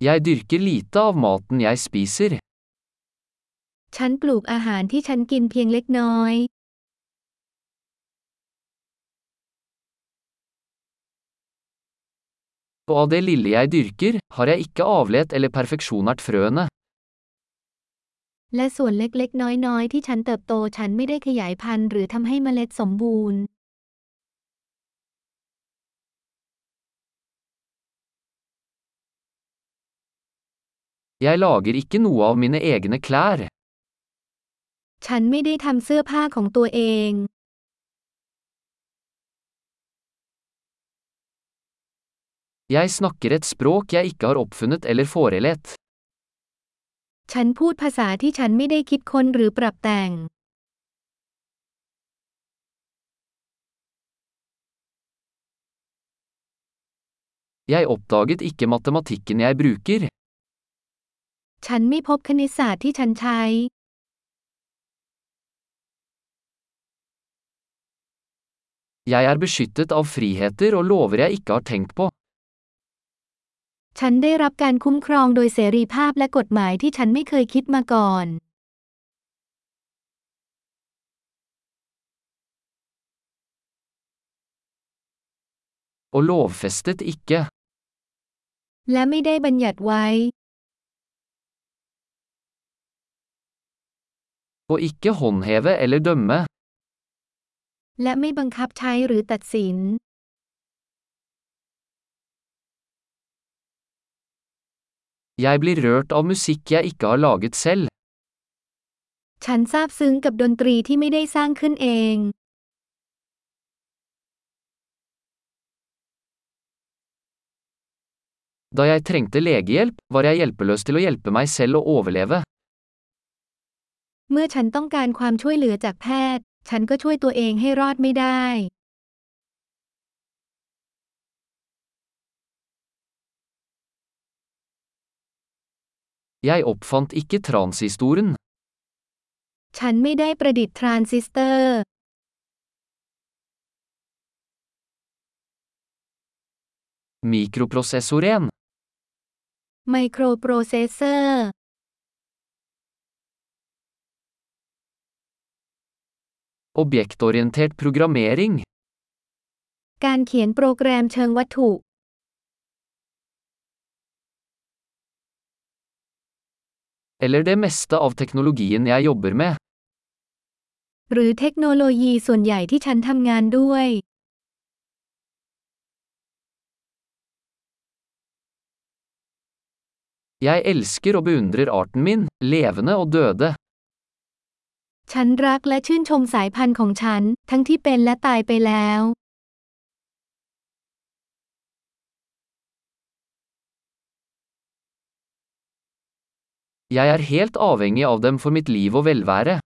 Jeg dyrker lite av maten jeg spiser. ฉันปลูกอาหารที่ฉันกินเพียงเล็กน้อย Og av det lille jeg dyrker, har jeg ikke avlet eller perfeksjonert frøene. และส่วนเล็กๆ น้อยๆ ที่ฉันเติบโตฉันไม่ได้ขยายพันธุ์หรือทำให้เมล็ดสมบูรณ์ Jeg lager ikke noe av mine egne klær. ฉันไม่ได้ทำเสื้อผ้าของตัวเอง Jeg snakker et språk jeg ikke har oppfunnet eller forelet. ฉันพูดภาษาที่ฉันไม่ได้คิดค้นหรือปรับแต่ง Jeg oppdaget ikke matematikken jeg bruker. ฉันไม่พบคณิตศาสตร์ที่ฉันใช้ Jeg er beskyttet av friheter og lover jeg ikke har tenkt på. ฉันได้รับการคุ้มครองโดยเสรีภาพและกฎหมายที่ฉันไม่เคยคิดมาก่อน Og lovfestet ikke. และไม่ได้บัญญัติไว้ Og ikke håndheve eller dømme. และไม่บังคับใช้หรือตัดสิน Jeg blir rørt av musikk jeg ikke har laget selv. ฉันซาบซึ้งกับดนตรีที่ไม่ได้สร้างขึ้นเอง Da jeg trengte legehjelp, var jeg hjelpeløs til å hjelpe meg selv å overleve. เมื่อฉันต้องการความช่วยเหลือจากแพทย์ ฉันก็ช่วยตัวเองให้รอดไม่ได้ Jeg oppfant ikke transistoren. ฉันไม่ได้ประดิษฐ์ทรานซิสเตอร์ Mikroprosessoren. ไมโครโปรเซสเซอร์ Objektorientert programmering. การเขียนโปรแกรมเชิงวัตถุ Eller det meste av teknologien jeg jobber med. หรือเทคโนโลยีส่วนใหญ่ที่ฉันทำงานด้วย Jeg elsker og beundrer arten min, levende og døde. ฉันรักและชื่นชมสายพันธุ์ของฉัน ทั้งที่เป็นและตายไปแล้ว Jeg er helt avhengig av dem for mitt liv og velvære.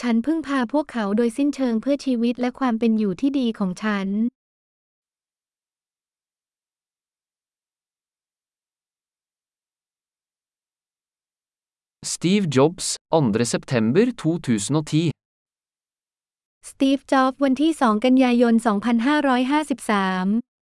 ฉันพึ่งพาพวกเขาโดยสิ้นเชิงเพื่อชีวิตและความเป็นอยู่ที่ดีของฉัน Steve Jobs, 2. september 2010. สตีฟ จ็อบส์ วันที่ 2 กันยายน 2553